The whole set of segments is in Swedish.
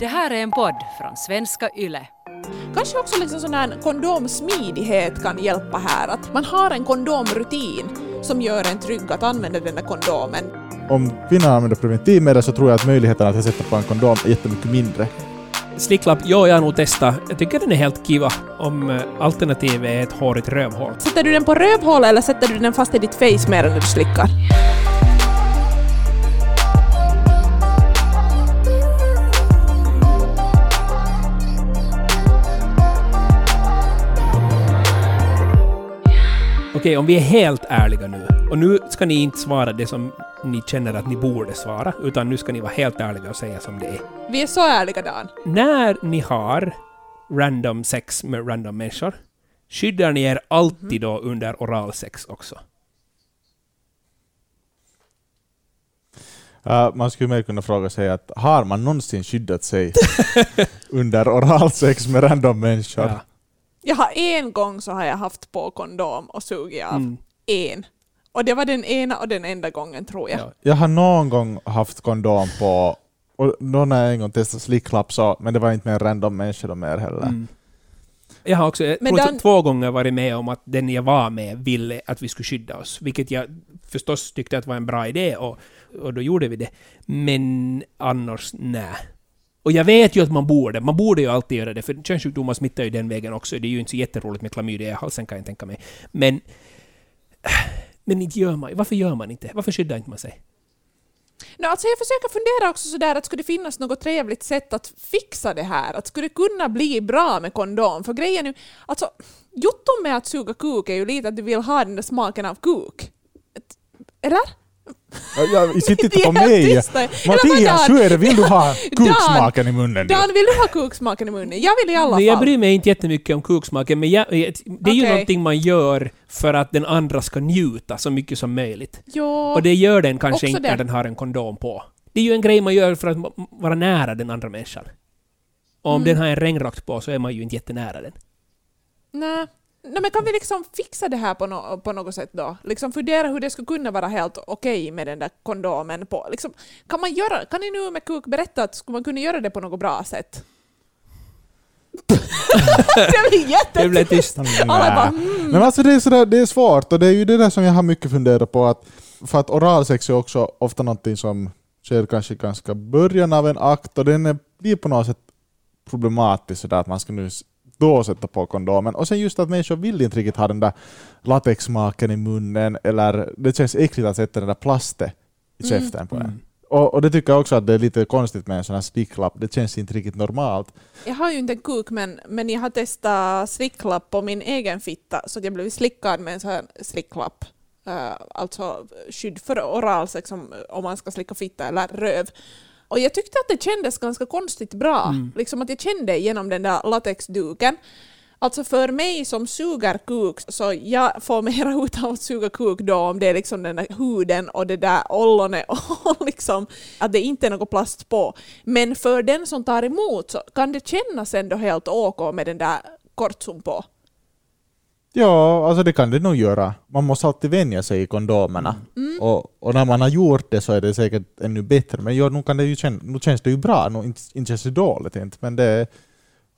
Det här är en podd från svenska YLE. Kanske också liksom sån här kondomsmidighet kan hjälpa här. Att man har en kondomrutin som gör en trygg att använda den där kondomen. Om kvinnan använder preventivmedel så tror jag att möjligheten att sätta på en kondom är jättemycket mindre. Slicklapp, jo, jag har nog testat. Jag tycker den är helt kiva om eh, alternativet är ett hårigt rövhål. Sätter du den på rövhålet eller sätter du den fast i ditt face mer än du slickar? Okej, om vi är helt ärliga nu. Och nu ska ni inte svara det som ni känner att ni borde svara, utan nu ska ni vara helt ärliga och säga som det är. Vi är så ärliga Dan. När ni har random sex med random människor, skyddar ni er alltid då under oralsex också? Uh, man skulle mer kunna fråga sig att har man någonsin skyddat sig under oralsex med random människor? Ja. Jag har en gång så har jag haft på kondom och sugit av. Mm. En. Och det var den ena och den enda gången tror jag. Ja. Jag har någon gång haft kondom på, och då när jag en gång testade slicklapp så, men det var inte med en random människa då mer heller. Mm. Jag har också jag Dan- två gånger varit med om att den jag var med ville att vi skulle skydda oss, vilket jag förstås tyckte att var en bra idé och, och då gjorde vi det. Men annars, nej. Och jag vet ju att man borde, man borde ju alltid göra det, för könssjukdomar smittar ju den vägen också. Det är ju inte så jätteroligt med klamydia i halsen kan jag tänka mig. Men... Men inte gör man Varför gör man inte? Varför skyddar inte man sig? No, alltså jag försöker fundera också sådär att skulle det finnas något trevligt sätt att fixa det här? Att skulle det kunna bli bra med kondom? För grejen är ju, alltså jotton med att suga kuk är ju lite att du vill ha den där smaken av kuk. Eller? Ja, Jag sitter inte på mig! Mattias, Dan? hur är det? Vill du ha Dan? kuksmaken i munnen nu? Dan, vill du ha kuksmaken i munnen? Jag vill i alla Nej, jag fall. bryr mig inte jättemycket om kuksmaken, men jag, det är ju Okej. någonting man gör för att den andra ska njuta så mycket som möjligt. Jo. Och det gör den kanske Också inte det. när den har en kondom på. Det är ju en grej man gör för att vara nära den andra människan. Och om Mm. den har en regnrock på så är man ju inte jättenära den. Nej. Nej, men kan vi liksom fixa det här på, no på något sätt då? Liksom fundera hur det skulle kunna vara helt okej med den där kondomen på. Liksom, kan, man göra, kan ni nu med kuk berätta att skulle man kunna göra det på något bra sätt? det blir Det jättetyst! blev tyst. Alla bara mm. Men alltså det är, sådär, det är svårt och det är ju det där som jag har mycket funderat på. Att, för att oralsex är också ofta någonting som sker kanske ganska början av en akt och den är, blir på något sätt problematisk sådär att man ska nu då sätta på kondomen. Och sen just att människor vill inte riktigt ha den där latexsmaken i munnen eller det känns äckligt att sätta den där plastet i Mm. käften på en. Mm. Och, och det tycker jag också att det är lite konstigt med en sån här slicklapp. Det känns inte riktigt normalt. Jag har ju inte en kuk men, men jag har testat slicklapp på min egen fitta så att jag blev slickad med en sån här slicklapp. Uh, alltså skydd för oralsex om, om man ska slicka fitta eller röv. Och jag tyckte att det kändes ganska konstigt bra. Mm. Liksom att jag kände genom den där latexduken. Alltså för mig som suger kuk så jag får mera ut av att suga kuk då om det är liksom den där huden och det där ollonet och liksom att det inte är något plast på. Men för den som tar emot så kan det kännas ändå helt OK med den där kortsun på. Ja, alltså det kan det nog göra. Man måste alltid vänja sig i kondomerna. Mm. Och, och när man har gjort det så är det säkert ännu bättre. Men ja, nu, kan det ju känna, nu känns det ju bra, nu inte, inte känns det dåligt. Inte. Men det,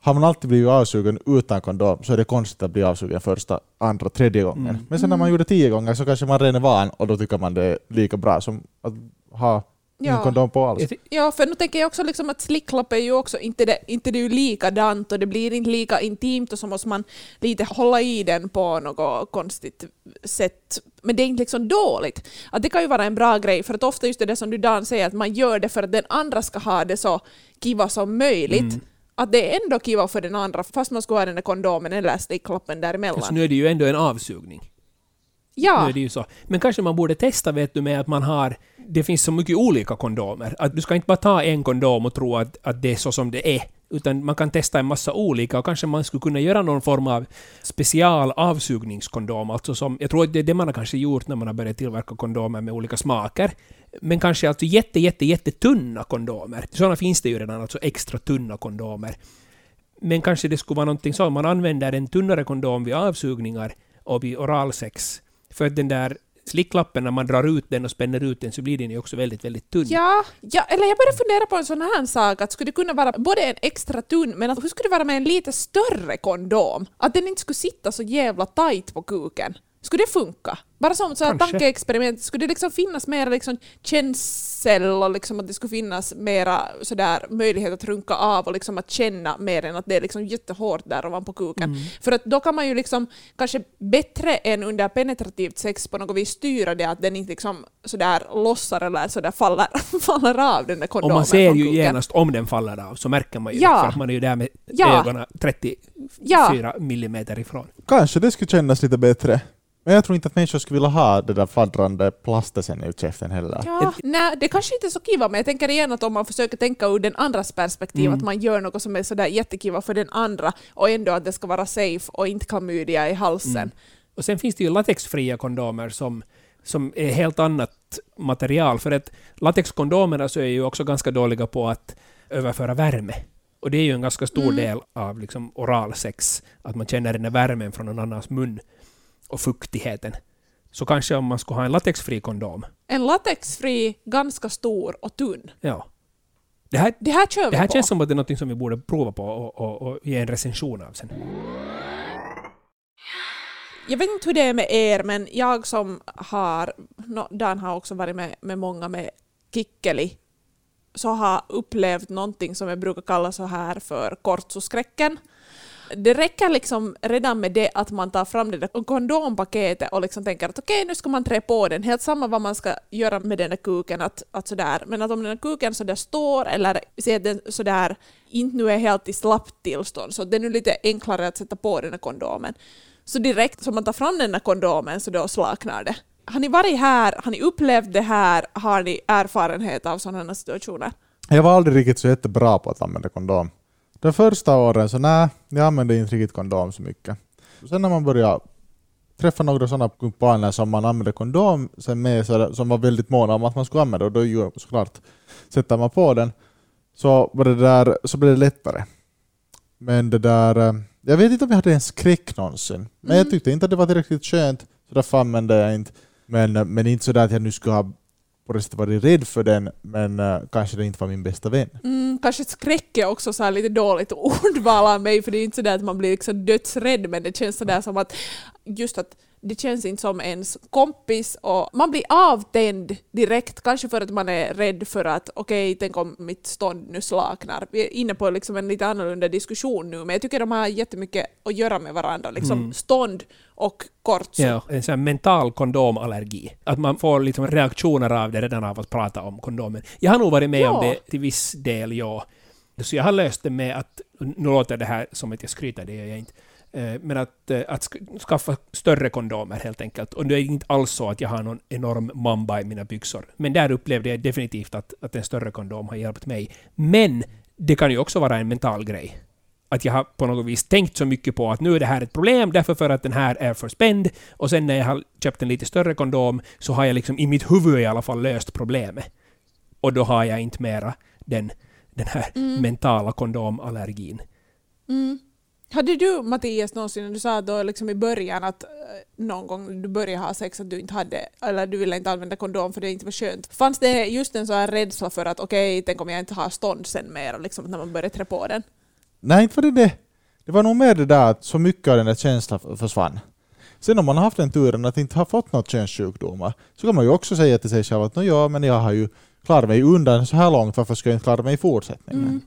har man alltid blivit avsugen utan kondom så är det konstigt att bli avsugen första, andra, tredje gången. Mm. Men sen när man gjorde tio gånger så kanske man redan är van och då tycker man det är lika bra som att ha ingen Ja. kondom på alls. Ja, för nu tänker jag också liksom att slicklapp är ju också inte det, inte det är ju likadant och det blir inte lika intimt och så måste man lite hålla i den på något konstigt sätt. Men det är inte liksom dåligt. Att det kan ju vara en bra grej för att ofta just det där som du Dan säger att man gör det för att den andra ska ha det så kiva som möjligt. Mm. Att det är ändå kiva för den andra fast man skulle ha den där kondomen eller slicklappen däremellan. Alltså, nu är det ju ändå en avsugning. Nu ja, är det ju så. Men kanske man borde testa vet du med att man har... Det finns så mycket olika kondomer. Att du ska inte bara ta en kondom och tro att, att det är så som det är. Utan man kan testa en massa olika och kanske man skulle kunna göra någon form av special avsugningskondom. Alltså som, jag tror att det är det man har kanske gjort när man har börjat tillverka kondomer med olika smaker. Men kanske alltså jätte, jätte, jätte tunna kondomer. Sådana finns det ju redan, alltså extra tunna kondomer. Men kanske det skulle vara någonting så, man använder en tunnare kondom vid avsugningar och vid oralsex. För att den där slicklappen, när man drar ut den och spänner ut den så blir den ju också väldigt, väldigt tunn. Ja, ja, eller jag började fundera på en sån här sak, att skulle det kunna vara både en extra tunn, men att hur skulle det vara med en lite större kondom? Att den inte skulle sitta så jävla tight på kuken. Skulle det funka? Bara som så här Kanske. tankeexperiment, skulle det liksom finnas mera liksom känsel och liksom att det skulle finnas mera sådär möjlighet att runka av och liksom att känna mer än att det är liksom jättehårt där ovanpå kuken. För att då kan man ju liksom kanske bättre än under penetrativt sex på något vis styra det att den inte liksom sådär lossar eller sådär faller, faller av den där Och kondomen man ser ju genast om den faller av, så märker man ju Ja. det, för att man är ju där med Ja. ögonen 34 Ja. millimeter ifrån. Kanske det skulle kännas lite bättre. Men jag tror inte att människor skulle vilja ha det där fladdrande plastet sen i käften heller. Ja, nej, det kanske inte är så kiva, men jag tänker igen att om man försöker tänka ur den andras perspektiv, Mm. att man gör något som är sådär jättekiva för den andra och ändå att det ska vara safe och inte klamydia i halsen. Mm. Och sen finns det ju latexfria kondomer som, som är helt annat material. För att latexkondomerna så är ju också ganska dåliga på att överföra värme. Och det är ju en ganska stor Mm. del av liksom oralsex, att man känner den där värmen från någon annans mun och fuktigheten. Så kanske om man skulle ha en latexfri kondom. En latexfri, ganska stor och tunn. Ja. Det här, Det här kör vi det här på. känns som att det är något som vi borde prova på och, och, och ge en recension av sen. Jag vet inte hur det är med er, men jag som har, no, Dan har också varit med, med många med kikkeli, så har upplevt någonting som jag brukar kalla så här för kortsoskräcken. Det räcker liksom redan med det att man tar fram det där kondompaketet och liksom tänker att okej, nu ska man trä på den. Helt samma vad man ska göra med den där kuken. Att, att sådär. Men att om den där kuken sådär står eller ser den sådär inte nu är helt i slappt tillstånd så det är nu lite enklare att sätta på den där kondomen. Så direkt som man tar fram den där kondomen så då slaknar det. Har ni varit här? Har ni upplevt det här? Har ni erfarenhet av sådana situationer? Jag var aldrig riktigt så jättebra på att använda kondom. De första åren så nej, jag använde inte riktigt kondom så mycket. Sen när man började träffa några sådana kumpaner som man använde kondom sen med, så, som var väldigt måna om att man skulle använda och då ju såklart sätter man på den så, var det där, så blev det lättare. Men det där, eh, jag vet inte om jag hade en skräck någonsin. Men jag Mm. tyckte inte att det var tillräckligt skönt så därför använde jag inte. Men, eh, men inte sådär att jag nu skulle ha på det sättet varit rädd för den men uh, kanske det inte var min bästa vän. Mm, kanske skräck är också så här lite dåligt ordval av mig för det är inte så att man blir liksom dödsrädd men det känns sådär som att just att det känns inte som ens kompis och man blir avtänd direkt, kanske för att man är rädd för att okej, tänk om mitt stånd nu slaknar. Vi är inne på liksom en lite annorlunda diskussion nu men jag tycker de har jättemycket att göra med varandra, liksom Mm. stånd och kort. Ja, en sån här mental kondomallergi. Att man får liksom reaktioner av det redan av att prata om kondomen. Jag har nog varit med om Ja. det till viss del, ja. Så jag har löst det med att, nu låter det här som att jag skryter, det gör jag inte, men att, eh, att sk- skaffa större kondomer helt enkelt. Och det är inte alls så att jag har någon enorm mamba i mina byxor. Men där upplevde jag definitivt att, att en större kondom har hjälpt mig. Men det kan ju också vara en mental grej. Att jag har på något vis tänkt så mycket på att nu är det här ett problem därför för att den här är för spänd. Och sen när jag har köpt en lite större kondom så har jag liksom i mitt huvud i alla fall löst problemet. Och då har jag inte mera den, den här Mm. mentala kondomallergin. Mm. Hade du Mattias någonsin, du sa då liksom i början att eh, någon gång du började ha sex att du inte hade, eller du ville inte använda kondom för det inte var skönt. Fanns det just en sån här rädsla för att okej, tänk om jag inte har stånd sen mer, liksom när man började trä på den? Nej, inte var det det. Det var nog mer det där att så mycket av den där känslan försvann. Sen om man har haft den turen att inte ha fått något könssjukdomar så kan man ju också säga till sig själv att "Nå ja, men jag har ju klarat mig undan så här långt, varför ska jag inte klara mig i fortsättningen? Mm.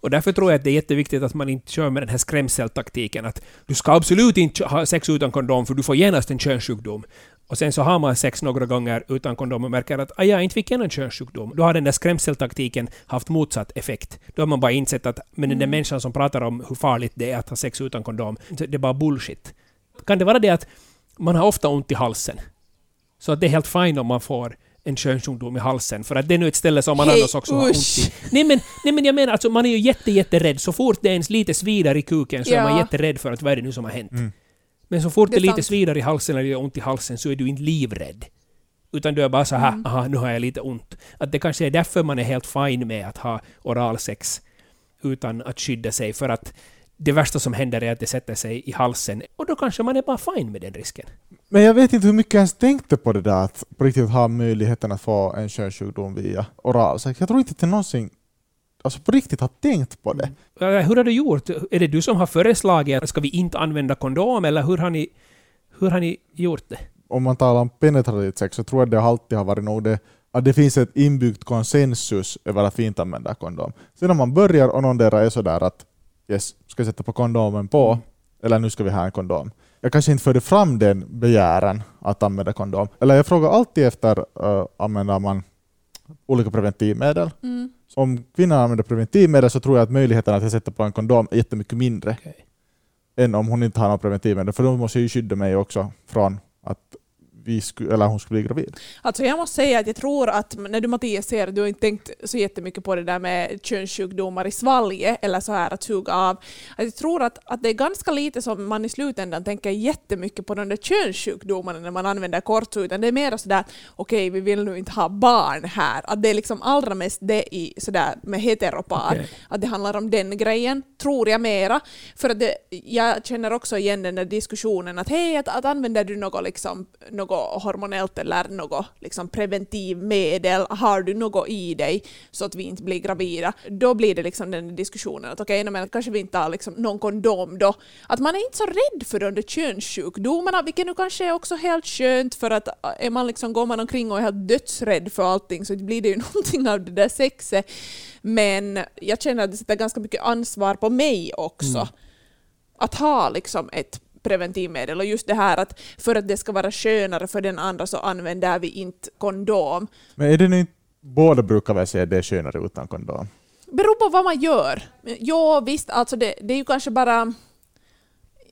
Och därför tror jag att det är jätteviktigt att man inte kör med den här skrämseltaktiken att du ska absolut inte ha sex utan kondom för du får genast en könssjukdom. Och sen så har man sex några gånger utan kondom och märker att "Aj, jag inte fick en könssjukdom. Då har den där skrämseltaktiken haft motsatt effekt. Då har man bara insett att men den där Mm. människan som pratar om hur farligt det är att ha sex utan kondom, det är bara bullshit. Kan det vara det att man har ofta ont i halsen? Så att det är helt fine om man får en könssjukdom i halsen, för att det är nu ett ställe som man Hej, annars också har ont usch. i. Nej men, nej men jag menar alltså, man är ju jätte, jätterädd. Så fort det ens lite svider i kuken så är Ja. man jätterädd för att vad är det nu som har hänt. Mm. Men så fort Det det, är lite sant. svider i halsen eller gör ont i halsen så är du inte livrädd. Utan du är bara så här, Mm. aha, nu har jag lite ont. Att det kanske är därför man är helt fine med att ha oralsex utan att skydda sig. För att det värsta som händer är att det sätter sig i halsen. Och då kanske man är bara fine med den risken. Men jag vet inte hur mycket jag ens tänkte på det där att på riktigt ha möjligheten att få en könssjukdom via oralsex. Jag tror inte att jag någonsin alltså på riktigt har tänkt på det. Eh, Hur har du gjort? Är det du som har föreslagit att ska vi inte använda kondom, eller hur har ni, hur har ni gjort det? Om man talar om penetrativt sex så tror jag det alltid har varit nog det att det finns ett inbyggt konsensus över att vi inte använder kondom. Sen om man börjar och någon där är sådär att yes, ska jag sätta på kondomen på, eller nu ska vi ha en kondom. Jag kanske inte förde fram den begäran att använda kondom. Eller jag frågar alltid efter, uh, använder man olika preventivmedel? Mm. Om kvinnan använder preventivmedel så tror jag att möjligheten att jag sätter på en kondom är jättemycket mindre Okej. än om hon inte har något preventivmedel. För då måste jag ju skydda mig också från att vi sku, eller hon skulle bli gravid. Alltså jag måste säga att jag tror att när du Mattias säger att du har inte tänkt så jättemycket på det där med könssjukdomar i svalget eller så här att suga av. Att jag tror att, att det är ganska lite som man i slutändan tänker jättemycket på de där könssjukdomarna när man använder kortsug, utan det är mer sådär okej vi vill nu inte ha barn här. Att det är liksom allra mest det i sådär med heteropar. Okej. Att det handlar om den grejen, tror jag mera. För att det, jag känner också igen den där diskussionen att hej, att, att använder du något, liksom, något hormonellt eller något liksom preventivmedel, har du något i dig så att vi inte blir gravida, då blir det liksom den diskussionen att okej, okay, men kanske vi inte har liksom någon kondom då. Att man är inte så rädd för de där könssjukdomarna, vilket nu kanske är också helt skönt för att är man liksom, går man omkring och är helt dödsrädd för allting så blir det ju någonting av det där sexet. Men jag känner att det sätter ganska mycket ansvar på mig också. Att ha liksom ett preventivmedel och just det här att för att det ska vara skönare för den andra så använder vi inte kondom. Men är det nu inte, båda brukar väl säga att det är skönare utan kondom? Beror på vad man gör. Ja visst, alltså det, det är ju kanske bara...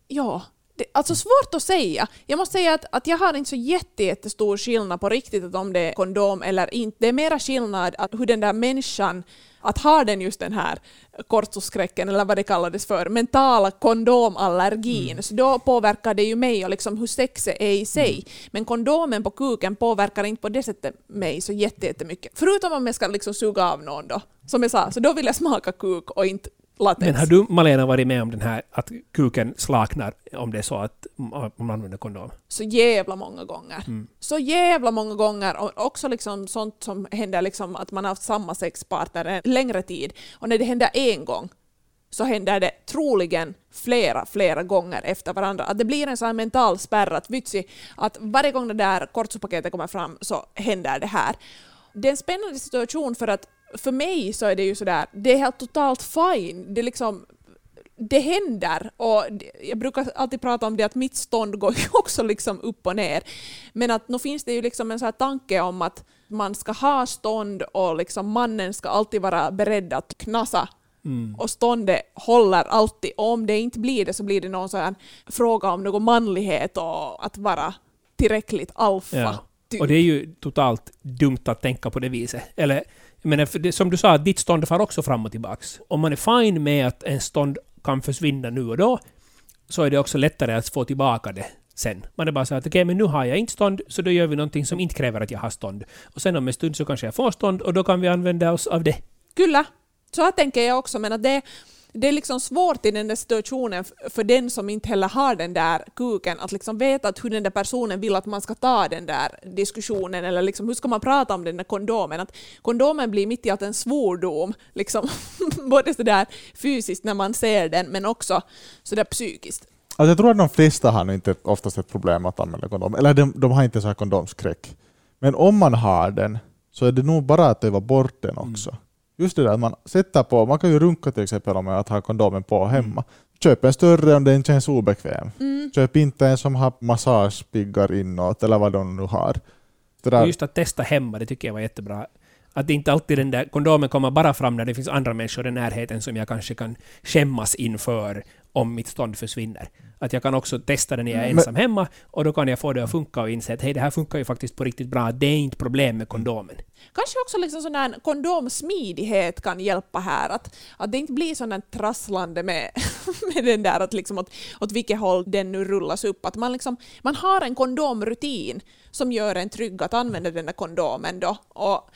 Ja, det, alltså svårt att säga. Jag måste säga att, att jag har inte så jätte, jättestor skillnad på riktigt att om det är kondom eller inte. Det är mera skillnad att hur den där människan att har den just den här kortsoskräcken eller vad det kallades för, mentala kondomallergin, Mm. så då påverkar det ju mig och liksom hur sexet är i sig. Mm. Men kondomen på kuken påverkar inte på det sättet mig så jätte- jättemycket. Förutom om jag ska liksom suga av någon då. Som jag sa, så då vill jag smaka kuk och inte latex. Men har du, Malena, varit med om den här att kuken slaknar om det är så att man använder kondom? så jävla många gånger. Mm. Så jävla många gånger. Och också liksom sånt som händer liksom att man har haft samma sexpartner en längre tid. Och när det händer en gång så händer det troligen flera, flera gånger efter varandra. Att det blir en sån mental spärr att vitsi, att varje gång det där kortsopaketet kommer fram så händer det här. Det är en spännande situation för att för mig så är det ju sådär, det är helt totalt fine. Det liksom det händer och jag brukar alltid prata om det att mitt stånd går ju också liksom upp och ner. Men att nu finns det ju liksom en här tanke om att man ska ha stånd och liksom mannen ska alltid vara beredd att knasa och ståndet håller alltid. Och om det inte blir det så blir det någon sån fråga om någon manlighet och att vara tillräckligt alfa. Ja. typ. Och det är ju totalt dumt att tänka på det viset. Eller, jag menar, för det, som du sa, ditt stånd far också fram och tillbaks. Om man är fine med att en stånd kan försvinna nu och då, så är det också lättare att få tillbaka det sen. Man är bara så att okej, men nu har jag inte stånd, så då gör vi någonting som inte kräver att jag har stånd. Och sen om en stund så kanske jag får stånd, och då kan vi använda oss av det. Kyllä, så tänker jag också, men att det, det är liksom svårt i den där situationen för den som inte heller har den där kuken att liksom veta att hur den där personen vill att man ska ta den där diskussionen eller liksom hur ska man prata om den där kondomen. Att kondomen blir mitt i allt en svordom, liksom, både sådär fysiskt när man ser den men också sådär psykiskt. Alltså jag tror att de flesta har inte oftast ett problem att använda kondom. Eller de, de har inte så här kondomskräck. Men om man har den så är det nog bara att öva bort den också. Just det där att man sätter på, man kan ju runka till exempel med att ha kondomen på hemma. Köp en större om den känns obekväm. Köp inte en som har massagepiggar inåt eller vad de nu har. Där, just att testa hemma, det tycker jag var jättebra. Att inte alltid den där kondomen kommer bara fram när det finns andra människor i närheten som jag kanske kan skämmas inför om mitt stånd försvinner. Att jag kan också testa det när jag är Men- ensam hemma och då kan jag få det att funka och inse att hej, det här funkar ju faktiskt på riktigt bra. Det är inte problem med kondomen. Kanske också liksom sån där kondomsmidighet kan hjälpa här. Att, att det inte blir sån där trasslande med, med den där att liksom åt, åt vilket håll den nu rullas upp. Att man, liksom, man har en kondomrutin som gör en trygg att använda den där kondomen då. Och,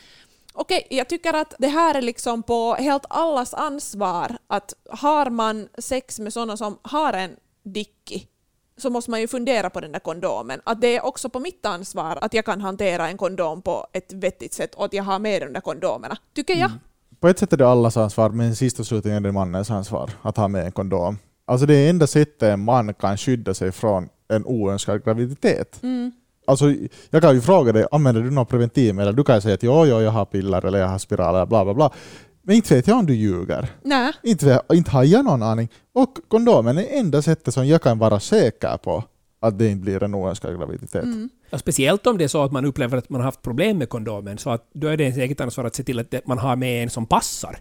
Okej, jag tycker att det här är liksom på helt allas ansvar att har man sex med sådana som har en dicki så måste man ju fundera på den där kondomen. Att det är också på mitt ansvar att jag kan hantera en kondom på ett vettigt sätt och att jag har med de där kondomerna. Tycker jag. På ett sätt är det allas ansvar, men sist och slutligen är det mannens ansvar att ha med en kondom. Alltså det är enda sättet en man kan skydda sig från en oönskad graviditet. Mm. Alltså, jag kan ju fråga dig, använder du något preventivmedel? Du kan ju säga att jo, jo, jag har piller eller jag har spiraler, bla bla bla. Men inte vet jag om du ljuger. Nej. Inte, vet- inte har jag någon aning. Och kondomen är enda sättet som jag kan vara säker på att det inte blir en oönskad graviditet. Mm. Ja, speciellt om det är så att man upplever att man har haft problem med kondomen, så att då är det ens eget ansvar att se till att man har med en som passar.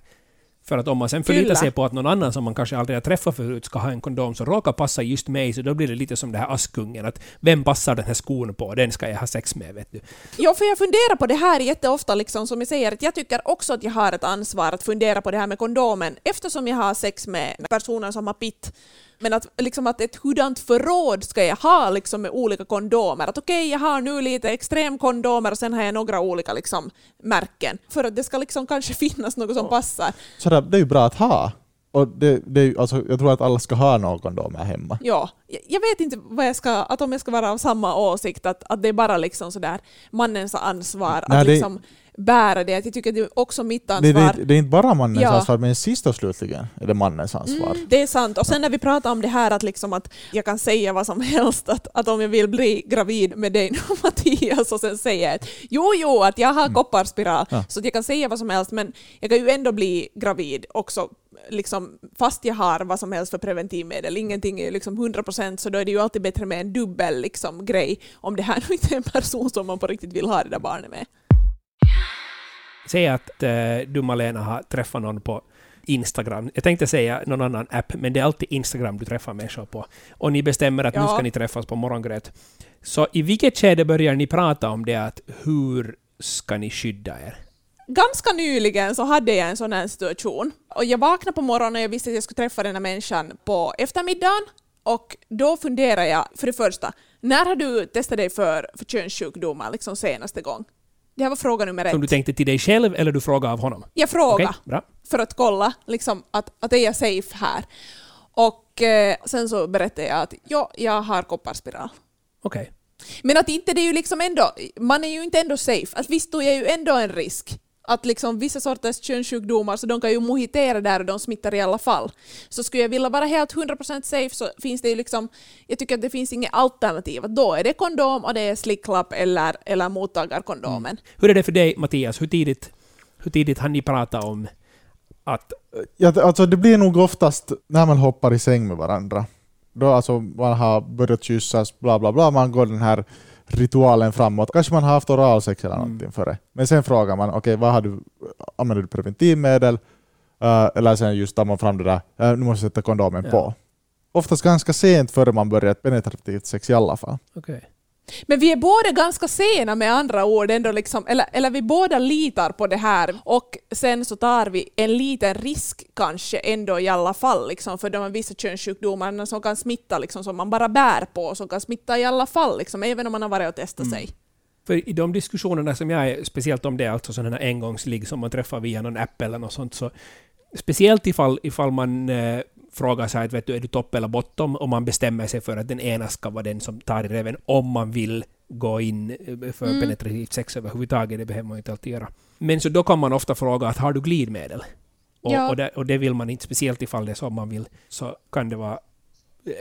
För att om man sen förlitar Fylla. sig på att någon annan som man kanske aldrig har träffat förut ska ha en kondom som råkar passa just mig, så då blir det lite som det här Askungen, att vem passar den här skon på? Den ska jag ha sex med, vet du. Jo, för jag funderar på det här jätteofta, liksom, som jag säger, att jag tycker också att jag har ett ansvar att fundera på det här med kondomen eftersom jag har sex med personer som har pitt. Men att, liksom, att ett hurdant förråd ska jag ha liksom, med olika kondomer? Att okej, jag har nu lite extremkondomer och sen har jag några olika liksom, märken. För att det ska liksom kanske finnas något som passar. Så det, det är ju bra att ha. Och det, det är, alltså, jag tror att alla ska ha någon kondom här hemma. Ja, jag- vet inte vad jag ska, att om jag ska vara av samma åsikt, att, att det är bara liksom sådär mannens ansvar Nej, att det- liksom bära det. Jag tycker att det är också mitt Det, ansvar. det, det är inte bara mannens Ja. ansvar, men sist och slutligen är det mannens ansvar. Mm, det är sant. Och sen när vi pratar om det här att, liksom att jag kan säga vad som helst, att, att om jag vill bli gravid med dig nu Mattias och sen säger jag att jo, jo, att jag har kopparspiral, Mm. Ja. så jag kan säga vad som helst, men jag kan ju ändå bli gravid också, liksom, fast jag har vad som helst för preventivmedel. Ingenting är liksom 100% så då är det ju alltid bättre med en dubbel liksom, grej om det här nu inte är en person som man på riktigt vill ha det där barnet med. Säg att eh, du Malena har träffat någon på Instagram. Jag tänkte säga någon annan app, men det är alltid Instagram du träffar människor på. Och ni bestämmer att nu Ja. ska ni träffas på morgongröt. Så i vilket skede börjar ni prata om det att hur ska ni skydda er? Ganska nyligen så hade jag en sån här situation. Och jag vaknade på morgonen och jag visste att jag skulle träffa den här människan på eftermiddagen. Och då funderade jag, för det första, när har du testat dig för, för könssjukdomar liksom senaste gång? Det här var fråga nummer ett. Som du tänkte till dig själv eller du frågar av honom? Jag frågade bra. för att kolla liksom, att, att är jag safe här. Och eh, sen så berättade jag att ja, jag har kopparspiral. Okej. Men att inte det är ju liksom ändå, man är ju inte ändå safe. Att visst då är ju ändå en risk. Att liksom vissa sorters könssjukdomar, så de kan ju mohitera där och de smittar i alla fall. Så skulle jag vilja vara helt 100% safe så finns det ju liksom, jag tycker att det finns inget alternativ. Då är det kondom och det är slicklapp eller, eller mottagarkondomen. Hur är det för dig Mattias? Hur tidigt, hur tidigt har ni pratat om att... Ja, alltså det blir nog oftast när man hoppar i säng med varandra. Då alltså man har börjat kyssas, bla bla bla, man går den här ritualen framåt. Kanske man har haft oralsex eller Mm. någonting före. Men sen frågar man, okej vad har du, använder du preventivmedel? Eh, eller sen just tar man fram det där, eh, nu måste jag sätta kondomen Ja. på. Oftast ganska sent före man börjar ett penetrativt sex i alla fall. Okej. Men vi är båda ganska sena med andra ord, ändå liksom, eller, eller vi båda litar på det här och sen så tar vi en liten risk kanske ändå i alla fall liksom, för de vissa könssjukdomarna som kan smitta liksom, som man bara bär på, som kan smitta i alla fall, liksom, även om man har varit och testat sig. För i de diskussionerna som jag är, speciellt om det är alltså sådana här engångsligg som man träffar via någon app eller något sånt, så speciellt ifall, ifall man eh, frågar sig att vet du, är du topp eller bottom och man bestämmer sig för att den ena ska vara den som tar i reven om man vill gå in eh, för Mm. penetrativt sex överhuvudtaget, det behöver man ju inte alltid göra. Men så då kan man ofta fråga att har du glidmedel? Och, Ja. och, det, och det vill man inte, speciellt ifall det är så man vill, så kan det vara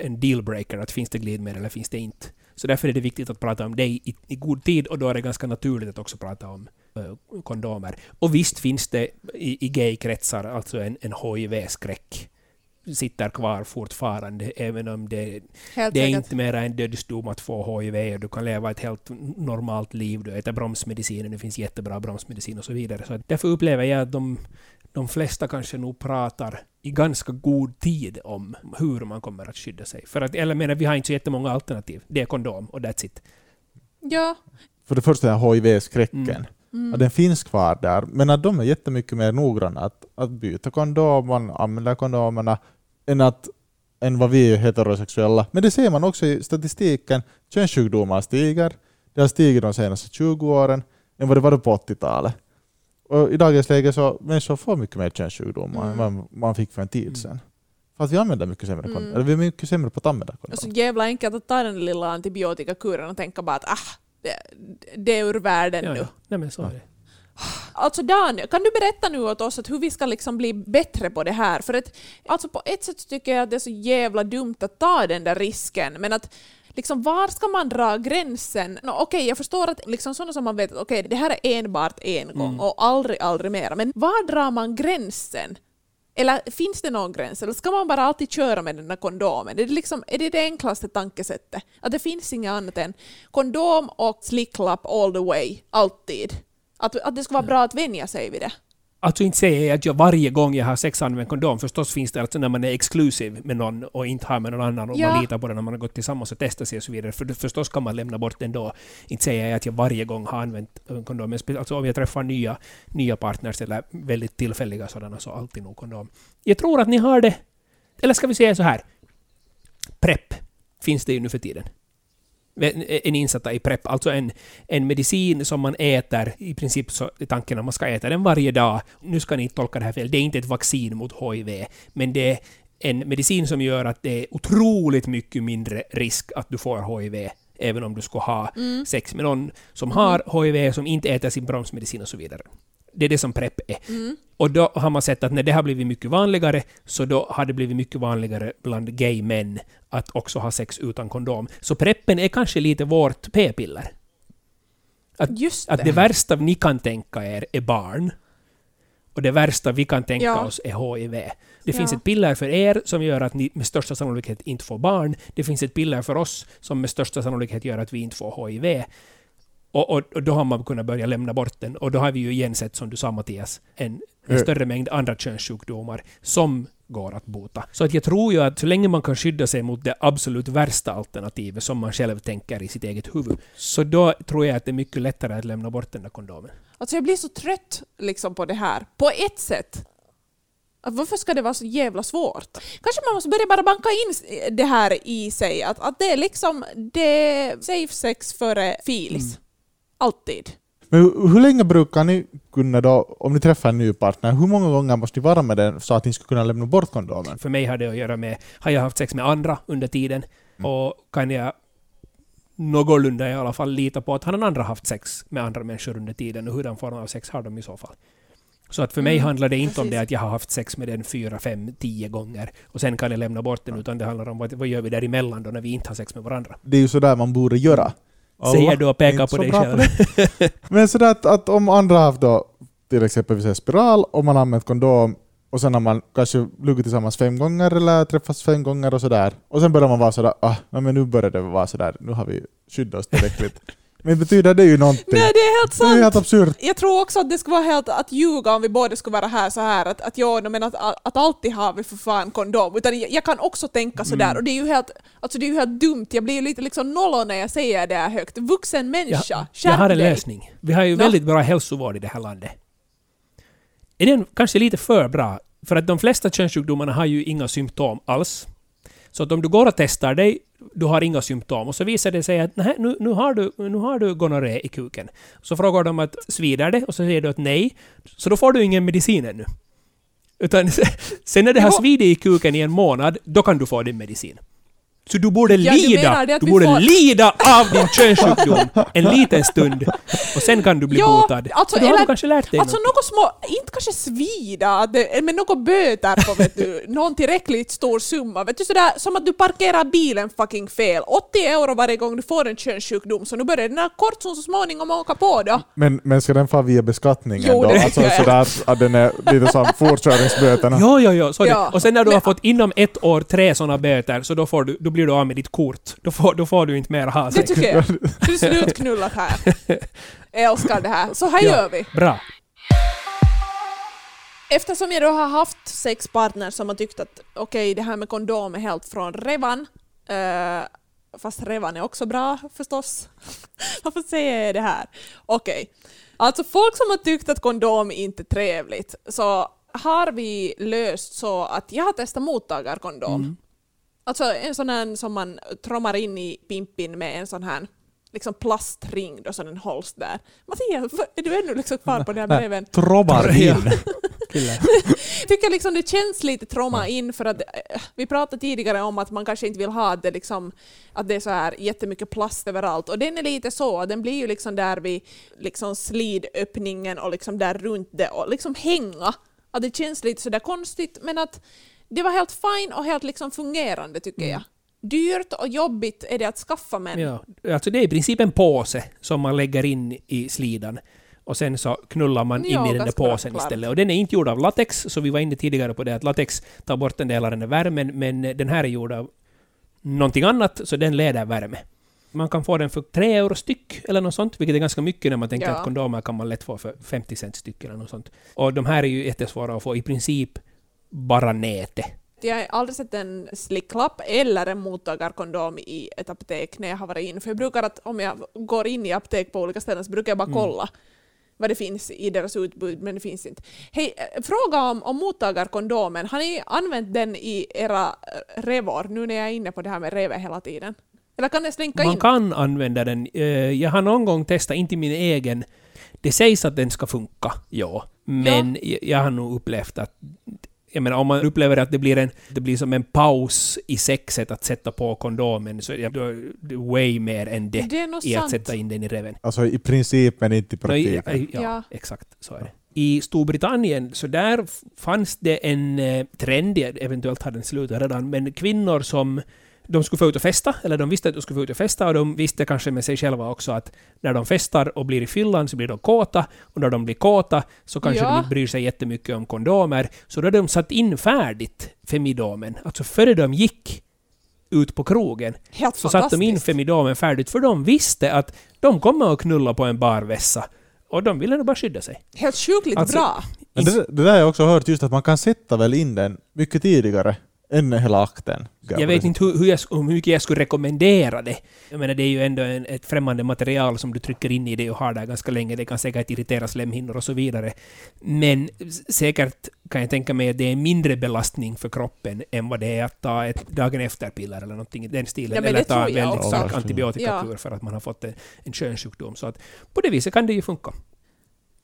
en dealbreaker att finns det glidmedel eller finns det inte. Så därför är det viktigt att prata om det i, i god tid och då är det ganska naturligt att också prata om eh, kondomer. Och visst finns det i, i gay-kretsar alltså en, en HIV-skräck sitter kvar fortfarande, även om det, Helt det är inte mer en dödsdom att få HIV och du kan leva ett helt normalt liv, du äter bromsmediciner, det finns jättebra bromsmedicin och så vidare. Så därför upplever jag att de, de flesta kanske nog pratar i ganska god tid om hur man kommer att skydda sig. För att, eller menar, vi har inte så jättemånga alternativ. Det är kondom och that's it. Ja. För det första är HIV-skräcken. Mm. Mm. Ja, den finns kvar där, men att de är jättemycket mer noggranna att, att byta man använder kondomerna, än, att, än vad vi är heterosexuella. Men det ser man också i statistiken. Könssjukdomar stiger. Det har stigit de senaste 20 åren än vad det var på 80-talet. Och I dagens läge så människor får mycket mer könssjukdomar Mm. än vad man fick för en tid sedan. För att vi använder mycket sämre Mm. kondom. Eller vi är mycket sämre på att använda Och så kondom. jävla enkelt att ta den lilla antibiotikakuren och tänka bara att ah, det, är ur världen Ja, nu. ja. Nej, men så är det. Alltså Dan, kan du berätta nu åt oss att hur vi ska liksom bli bättre på det här? För att, alltså på ett sätt tycker jag att det är så jävla dumt att ta den där risken, men att liksom var ska man dra gränsen? No, okej, jag förstår att liksom sådana som man vet att okej, det här är enbart en gång Mm. och aldrig, aldrig mer. Men var drar man gränsen? Eller finns det någon gräns? Eller ska man bara alltid köra med den där kondomen? Är det, liksom, är det det enklaste tankesättet? Att det finns inget annat än kondom och slicklapp all the way, alltid? Att, att det ska vara bra att vänja sig vid det? Alltså inte säger jag att jag varje gång jag har sex använder kondom. Förstås finns det alltså när man är exklusiv med någon och inte har med någon annan och Ja. man litar på den när man har gått tillsammans och testat sig och så vidare. För förstås kan man lämna bort den då. Inte säger jag att jag varje gång har använt kondom. Men alltså om jag träffar nya, nya partners eller väldigt tillfälliga sådana så alltid nog kondom. Jag tror att ni har det. Eller ska vi säga så här. Prep finns det ju nu för tiden. En insatta i PREP, alltså en, en medicin som man äter, i princip så är tanken att man ska äta den varje dag. Nu ska ni inte tolka det här fel, det är inte ett vaccin mot HIV, men det är en medicin som gör att det är otroligt mycket mindre risk att du får HIV, även om du ska ha sex med någon som har HIV, som inte äter sin bromsmedicin och så vidare. Det är det som PREP är. Och då har man sett att när det har blivit mycket vanligare, så då har det blivit mycket vanligare bland gay män att också ha sex utan kondom. Så preppen är kanske lite vårt p-piller. Att, Just det. att det värsta ni kan tänka er är barn. Och det värsta vi kan tänka Ja. oss är HIV. Det finns Ja. ett piller för er som gör att ni med största sannolikhet inte får barn. Det finns ett piller för oss som med största sannolikhet gör att vi inte får HIV. Och, och, och då har man kunnat börja lämna bort den. Och då har vi ju igen sett, som du sa Mattias, en, en större mängd andra könssjukdomar som går att bota. Så att jag tror ju att så länge man kan skydda sig mot det absolut värsta alternativet som man själv tänker i sitt eget huvud, så då tror jag att det är mycket lättare att lämna bort den där kondomen. Alltså jag blir så trött liksom på det här. På ett sätt. Att varför ska det vara så jävla svårt? Kanske man måste börja bara banka in det här i sig. Att, att det är liksom det safe sex före filis. Alltid. Men hur, hur länge brukar ni kunna då, om ni träffar en ny partner, hur många gånger måste ni vara med den så att ni ska kunna lämna bort kondomen? För mig har det att göra med, har jag haft sex med andra under tiden och kan jag någorlunda i alla fall lita på att han andra haft sex med andra människor under tiden och hurdan form av sex har de i så fall. Så att för mig Mm, handlar det inte om precis. det att jag har haft sex med den fyra, fem, tio gånger och sen kan jag lämna bort den, utan det handlar om vad, vad gör vi däremellan då när vi inte har sex med varandra. Det är ju sådär man borde göra. Säger Alla du och pekar på dig själv. Men sådär att, att om andra har haft då till exempel vi säger spiral och man har använt kondom och sen har man kanske luggit tillsammans fem gånger eller träffats fem gånger och sådär. Och sen börjar man vara sådär, ah, men nu börjar det vara sådär, nu har vi skyddat oss tillräckligt. men betyder det ju någonting? Nej, det är helt det är ju sant! helt absurt. Jag tror också att det skulle vara helt att ljuga om vi båda skulle vara här så här att, att, ja, men att, att alltid har vi för fan kondom. Utan jag, jag kan också tänka sådär Mm. och det är ju helt, alltså det är ju helt dumt. Jag blir ju lite liksom nollo när jag säger det här högt. Vuxen människa, Jag, skärp jag har en dig. lösning. Vi har ju Nå. väldigt bra hälsovård i det här landet. Är den kanske lite för bra? För att de flesta könssjukdomarna har ju inga symptom alls. Så att om du går och testar dig, du har inga symptom, och så visar det sig att nej, nu, nu har du, nu har du gonorré i kuken. Så frågar de att svider det? Och så säger du att nej. Så då får du ingen medicin ännu. Utan sen när det har svidit i kuken i en månad, då kan du få din medicin. Så du borde Ja, du lida! du borde får- lida av din könssjukdom en liten stund och sen kan du bli Ja, botad. alltså, Så då har eller- du kanske lärt dig Alltså något. något små, inte kanske svida, men något böter på vet du, någon tillräckligt stor summa. Vet du sådär som att du parkerar bilen fucking fel. 80 euro varje gång du får en könssjukdom så nu börjar den här kortson så småningom åka på då. Men, men ska den få via beskattningen Jo, då? det Alltså sådär att, att den är lite som fortkörningsböterna? Jo, jo, jo, så är det. Ja. Och sen när du Men- har fått inom ett år tre sådana böter, så då, får du, då blir du av med ditt kort. Då får, då får du inte mer ha Det tycker jag. Du är slutknullat här. Jag älskar det här. Så här Ja. gör vi. Bra. Eftersom jag då har haft sex partners som har tyckt att okej, det här med kondom är helt från revan. eh, fast revan är också bra förstås. Varför säger jag det här? Okej. Alltså folk som har tyckt att kondom inte är trevligt så har vi löst så att jag har testat mottagarkondom. Alltså en sån här som man trommar in i pimpin med en sån här liksom plastring då så den hålls där. Mattias, vad- är du ännu liksom kvar på den här breven? Trobbar Ja. in. Tycker liksom det känns lite trauma in för att eh, vi pratade tidigare om att man kanske inte vill ha att det, liksom, att det är så här jättemycket plast överallt och den är lite så, den blir ju liksom där vid liksom slidöppningen och liksom där runt det och liksom hänga. Att det känns lite sådär konstigt men att det var helt fine och helt liksom fungerande tycker jag. Dyrt och jobbigt är det att skaffa men Ja, alltså det är i princip en påse som man lägger in i slidan. Och sen så knullar man in Ja, i den där påsen klart. istället. Och den är inte gjord av latex, så vi var inne tidigare på det att latex tar bort en del av den där värmen, men den här är gjord av någonting annat, så den leder värme. Man kan få den för 3 euro styck eller något sånt, vilket är ganska mycket när man tänker Ja. att kondomer kan man lätt få för 50 cent styck eller något sånt. Och de här är ju jättesvåra att få i princip bara näte. Jag har aldrig sett en slicklapp eller en mottagarkondom i ett apotek när jag har varit in. För jag brukar att om jag går in i apotek på olika ställen så brukar jag bara Mm. kolla vad det finns i deras utbud, men det finns inte. Hej, eh, fråga om, om mottagarkondomen. Har ni använt den i era eh, revor, nu när jag är inne på det här med reve hela tiden? Eller kan det slinka Man in? kan använda den. Eh, Jag har någon gång testat, inte min egen. Det sägs att den ska funka, ja. Men jag- jag har nog upplevt att... Jag menar, om man upplever att det blir, en, det blir som en paus i sexet att sätta på kondomen, så är det- way mer än det Det i att sant. sätta in den i reven. Alltså i princip men inte i praktiken. Ja, Ja. exakt. Så är det. I Storbritannien, så där fanns det en eh, trend, eventuellt har den slutat redan, men kvinnor som de skulle få ut och festa, eller de visste att de skulle få ut och festa, och de visste kanske med sig själva också att när de festar och blir i fyllan så blir de kåta, och när de blir kåta så kanske Ja. de inte bryr sig jättemycket om kondomer, så då hade de satt in färdigt Femidomen, alltså före de gick ut på krogen, Helt så satte de in. Femidomen färdigt, för de visste att de kommer att knulla på en barvässa. Och de ville nog bara skydda sig. Helt sjukligt Alltså, bra. Men det, det där har jag också hört just att man kan sätta väl in den mycket tidigare än hela akten. Jag vet inte hur, hur, jag, hur mycket jag skulle rekommendera det. Jag menar, det är ju ändå en, ett främmande material som du trycker in i det och har där ganska länge. Det kan säkert irritera slemhinnor och så vidare. Men säkert kan jag tänka mig att det är mindre belastning för kroppen än vad det är att ta ett dagen efter-piller eller någonting i den stilen. Ja, eller ta jag väldigt stark Ja. antibiotikakur för att man har fått en, en könssjukdom. Så att på det viset kan det ju funka.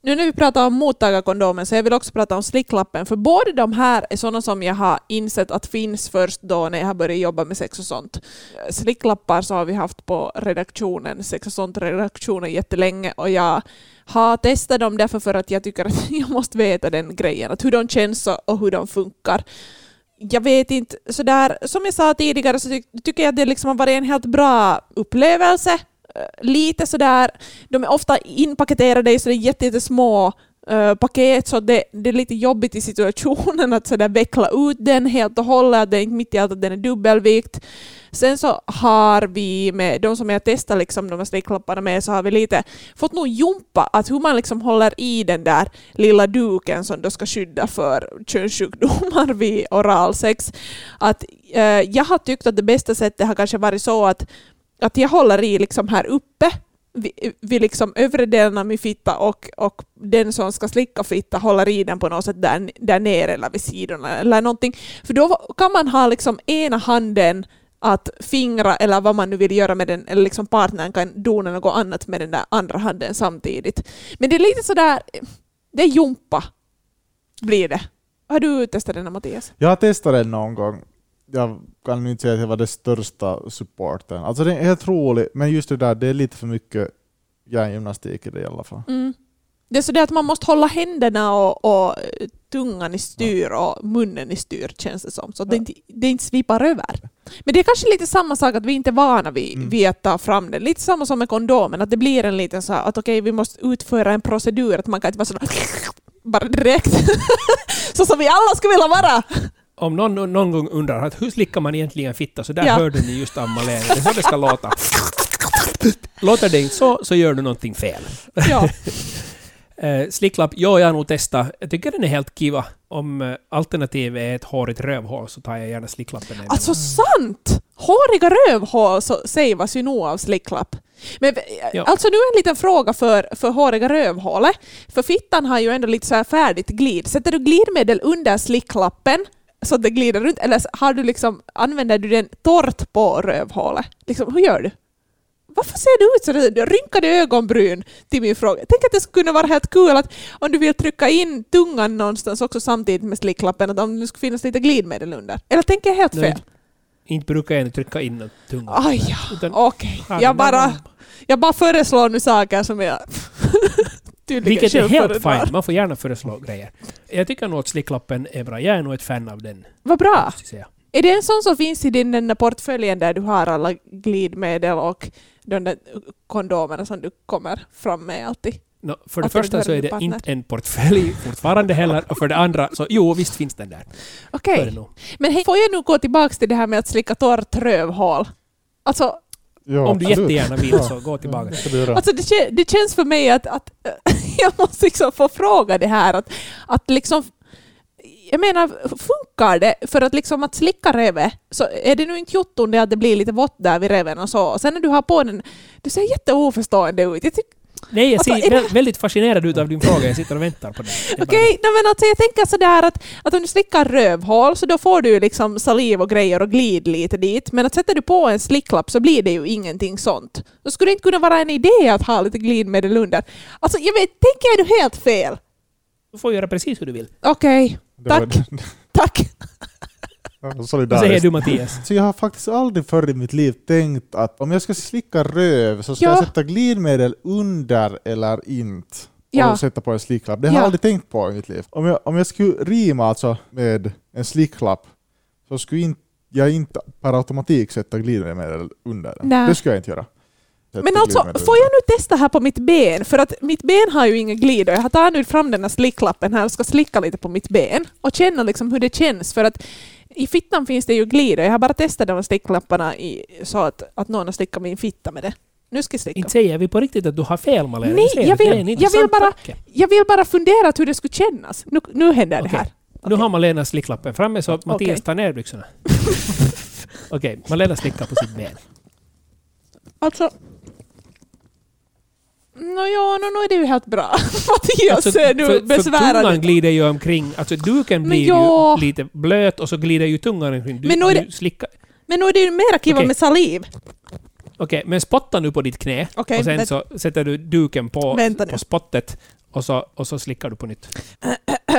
Nu när vi pratar om mottagarkondomen så jag vill också prata om slicklappen, för båda de här är sådana som jag har insett att finns först då när jag har börjat jobba med sex och sånt. Slicklappar så har vi haft på redaktionen, sex och sånt-redaktionen jättelänge och jag har testat dem därför för att jag tycker att jag måste veta den grejen, att hur de känns och- hur de funkar. Jag vet inte, sådär, som jag sa tidigare så ty tycker jag att det liksom har varit en helt bra upplevelse. Lite sådär de är ofta inpaketerade i jättesmå eh, paket så det, det är lite jobbigt i situationen att sådär veckla ut den helt och hållet, att det är inte mitt i allt att den är dubbelvikt. Sen så har vi med de som jag testar liksom de här slicklapparna med så har vi lite fått nog jumpa att hur man liksom håller i den där lilla duken som då ska skydda för könssjukdomar vid oralsex. Att, eh, jag har tyckt att det bästa sättet har kanske varit så att att jag håller i liksom här uppe vid, vid liksom övre delen av min fitta och, och den som ska slicka fitta håller i den på något sätt där, där nere eller vid sidorna eller någonting. För då kan man ha liksom ena handen att fingra eller vad man nu vill göra med den, eller liksom partnern kan dona något annat med den där andra handen samtidigt. Men det är lite sådär, det är jumpa blir det. Har du testat den Mattias? Jag har testat den någon gång. Jag kan inte säga att jag var den största supporten. Alltså den är helt rolig, men just det där, det är lite för mycket hjärngymnastik i det i alla fall. Mm. Det är så det att man måste hålla händerna och, och tungan i styr och munnen i styr känns det som. Så att det, inte, det inte svipar över. Men det är kanske lite samma sak att vi inte är vana vid, Mm. vid att ta fram den. Lite samma som med kondomen, att det blir en liten så här att okej vi måste utföra en procedur, att man kan inte vara sådär bara direkt. så som vi alla skulle vilja vara. Om någon någon gång undrar att hur slickar man egentligen fitta, så där Ja. hörde ni just av Malene. Det är så det ska låta. Låter det inte så, så gör du någonting fel. Ja. Eh, slicklapp, ja, jag har nog testat. Jag tycker den är helt kiva. Om eh, alternativet är ett hårigt rövhål så tar jag gärna slicklappen. Alltså sant! Håriga rövhål så ju nog av slicklapp. Men Ja. alltså nu en liten fråga för, för håriga rövhålet. För fittan har ju ändå lite så här färdigt glid. Sätter du glidmedel under slicklappen så att det glider runt eller har du liksom, använder du den torrt på rövhålet? Liksom, hur gör du? Varför ser du ut sådär? Du rynkade ögonbryn till min fråga. Tänk att det skulle kunna vara helt kul att om du vill trycka in tungan någonstans också samtidigt med slicklappen, att om det skulle finnas lite glidmedel under. Eller tänker jag helt Nej, fel? Inte brukar jag trycka in tungt. Aj, ja. Okej. Ja, Jag bara- jag bara föreslår nu saker som jag Vilket är helt fint. Man får gärna föreslå grejer. Jag tycker nog att slicklappen är bra. Jag är nog ett fan av den. Vad bra. Är det en sån som finns i din den där portföljen där du har alla glidmedel och de där kondomerna som du kommer fram med alltid? Nå, för det första så är det partner? inte en portfölj fortfarande heller. Och för det andra så jo, visst finns den där. Okej. Nog. Men hej, får jag nu gå tillbaka till det här med att slicka torrt rövhål? Alltså, Ja, Om du absolut. jättegärna vill så gå tillbaka. Det alltså det, det känns för mig att, att jag måste liksom få fråga det här. Att, att liksom, jag menar, funkar det för att, liksom att slicka revet så är det nu inte jotton det att det blir lite vått där vid reven och så. Och sen när du har på den, du ser jätteoförstående ut. Jag tycker Nej, jag Alltså, ser vä- väldigt fascinerad ut av din fråga. Jag sitter och väntar på den. Det är bara Okej, men alltså jag tänker sådär att, att om du slickar rövhål så då får du liksom saliv och grejer och glid lite dit. Men att sätter du på en slicklapp så blir det ju ingenting sånt. Då skulle det inte kunna vara en idé att ha lite glidmedel under. Alltså jag vet, tänker jag du helt fel? Du får göra precis hur du vill. Okej, Det var- tack. Ja, Vad säger Solidariskt. du Mattias? Så jag har faktiskt aldrig förr i mitt liv tänkt att om jag ska slicka röv så ska Ja. jag sätta glidmedel under eller inte. Ja. Och sätta på en slicklapp. Det har Ja. jag aldrig tänkt på i mitt liv. Om jag, om jag skulle rima alltså med en slicklapp så skulle inte, jag inte per automatik sätta glidmedel under den. Nej. Det skulle jag inte göra. Sätta Men alltså, får jag nu testa här på mitt ben? För att mitt ben har ju ingen glid och jag tar nu fram den här slicklappen här och ska slicka lite på mitt ben och känna liksom hur det känns. För att i fittan finns det ju glid och jag har bara testat de här slicklapparna i, så att, att någon har slickat min fitta med det. Nu ska jag slicka. Inte säger vi på riktigt att du har fel Malena. Nej, jag det vill- jag vill bara- tanke. Jag vill bara fundera hur det skulle kännas. Nu, nu händer det Okej. här. Nu har Malena slicklappen framme så Mattias Okej. tar ner byxorna. Okej, Malena slickar på sitt ben. Alltså... Nå ja, no, nu är det ju helt bra. Mattias Alltså, är nu för, för tungan glider ju omkring, alltså duken Men blir ja. ju lite blöt och så glider ju tungan omkring. Du, Men nu är du det- slickar. Men nu är det ju mera kiva Okej. med saliv. Okej, men spotta nu på ditt knä Okej, och sen men- så sätter du duken på, på spottet och så, och så slickar du på nytt.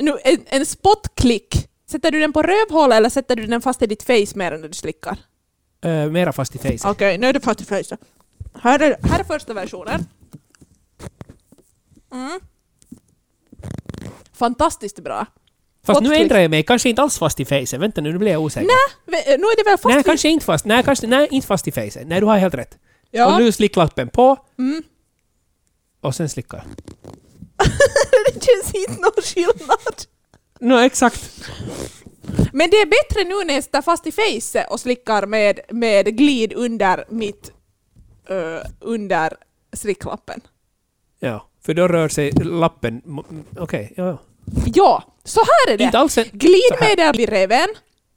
Nu, en, en spotklick. Sätter du den på rövhålet eller sätter du den fast i ditt face mer än när du slickar? Uh, mera fast i facet. Okej, nu är det fast i face. Här är, här är första versionen. Mm. Fantastiskt bra. Fast nu ändrar jag mig, kanske inte alls fast i facet. Vänta nu, nu blir jag osäker. Nej, ve- nu är det väl fast Nej, kanske inte fast. Nej, kanske, nej, inte fast i facet. Nej, du har helt rätt. Ja. Och nu slicklappen på Mm. och sen slickar. det känns inte någon skillnad. No, exakt. Men det är bättre nu när jag står fast i face och slickar med, med glid under mitt... ö, under slicklappen. Ja, för då rör sig lappen... Okej, ja, ja. Ja, så här är det. Inte alls en, Glidmedel i reven,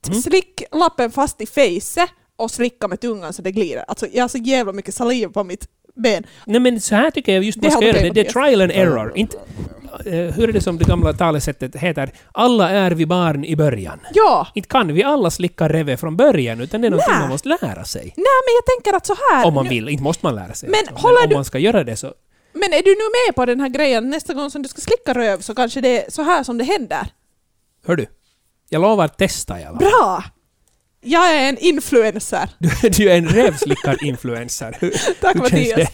Mm. slick lappen fast i face och slicka med tungan så det glider. Alltså jag har så jävla mycket saliv på mitt ben. Nej men så här tycker jag just man ska göra det. Det är trial and error. Inte, eh, hur är det som det gamla talesättet heter? Alla är vi barn i början. Ja, Inte kan vi alla slicka reve från början, utan det är någonting man måste lära sig. nej men jag tänker att så här. Om man nu- vill. Inte måste man lära sig. Men håller om du- man ska göra det så... Men är du nu med på den här grejen? Nästa gång som du ska slicka röv så kanske det är så här som det händer. Hör du? Jag lovar att testa i alla fall. Bra! Jag är en influencer. Du, du är en revslickar-influencer. Hur- Tack hur känns Mattias. det?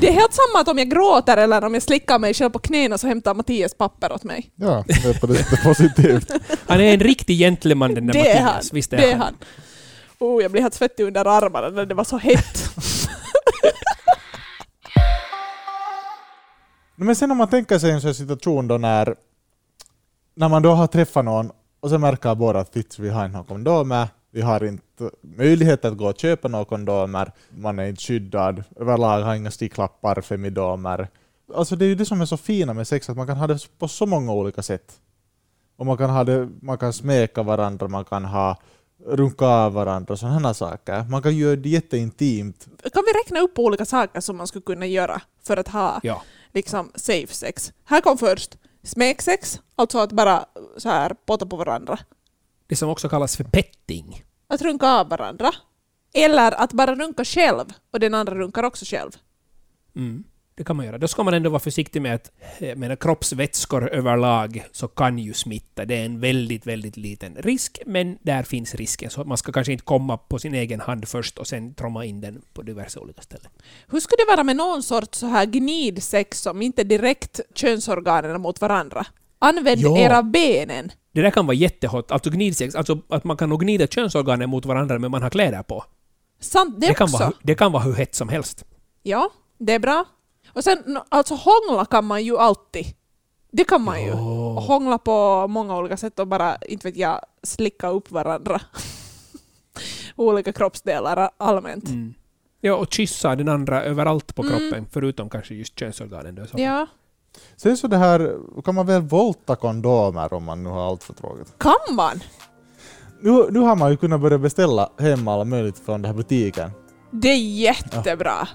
Det är helt samma att om jag gråter eller om jag slickar mig själv på knäna så hämtar Mattias papper åt mig. Ja, det är på det sättet positivt. Han är en riktig gentleman den där Det är han. Mattias. Visst är, Det är han. han. Oh, jag blir helt svettig under armarna när det var så hett. Men sen om man tänker sig en sån situation då när, när man då har träffat någon och så märker båda att "Fitz, vi har inte några kondomer, vi har inte möjlighet att gå och köpa några kondomer, man är inte skyddad, överlag har inga sticklappar, femidomer. Alltså det är ju det som är så fina med sex, att man kan ha det på så många olika sätt. Och man kan, ha det, man kan smeka varandra, man kan ha runka av varandra och sådana saker. Man kan göra det jätteintimt. Kan vi räkna upp olika saker som man skulle kunna göra för att ha Ja. liksom safe sex? Här kom först smeksex, alltså att bara så här potta på varandra. Det som också kallas för petting. Att runka av varandra. Eller att bara runka själv och den andra runkar också själv. Mm. Det kan man göra. Då ska man ändå vara försiktig med att jag menar, kroppsvätskor överlag så kan ju smitta. Det är en väldigt, väldigt liten risk, men där finns risken. Så man ska kanske inte komma på sin egen hand först och sen tromma in den på diverse olika ställen. Hur skulle det vara med någon sorts så här gnidsex som inte direkt könsorganen mot varandra? Använd Ja. era benen. Det där kan vara jättehot. Alltså gnidsex, alltså att man kan nog gnida könsorganen mot varandra men man har kläder på. Sant det, Det kan, också. vara, det kan vara hur hett som helst. Ja, det är bra. Och sen, alltså hångla kan man ju alltid. Det kan man ju. Ja. Hångla på många olika sätt och bara, inte vet jag, slicka upp varandra. olika kroppsdelar allmänt. Mm. Ja, och kyssa den andra överallt på kroppen, förutom kanske just könsorganen. Då, så. Ja. Sen så det här, kan man väl volta kondomer om man nu har allt för tråkigt. Kan man? Nu, nu har man ju kunnat börja beställa hem alla möjligt från den här butiken. Det är jättebra.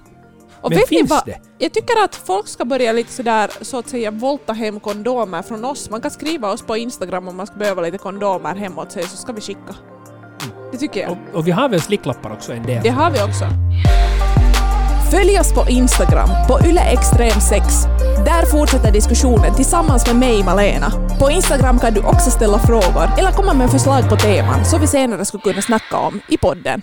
Och Men vet ni finns vad? det? Jag tycker att folk ska börja lite sådär, så att säga, volta hem kondomer från oss. Man kan skriva oss på Instagram om man ska behöva lite kondomer hem åt sig, så ska vi skicka. Det tycker jag. Och, och vi har väl slicklappar också en del. Det har vi också. Följ oss på Instagram, på yleextrem6. Där fortsätter diskussionen tillsammans med mig, Malena. På Instagram kan du också ställa frågor eller komma med förslag på teman som vi senare skulle kunna snacka om i podden.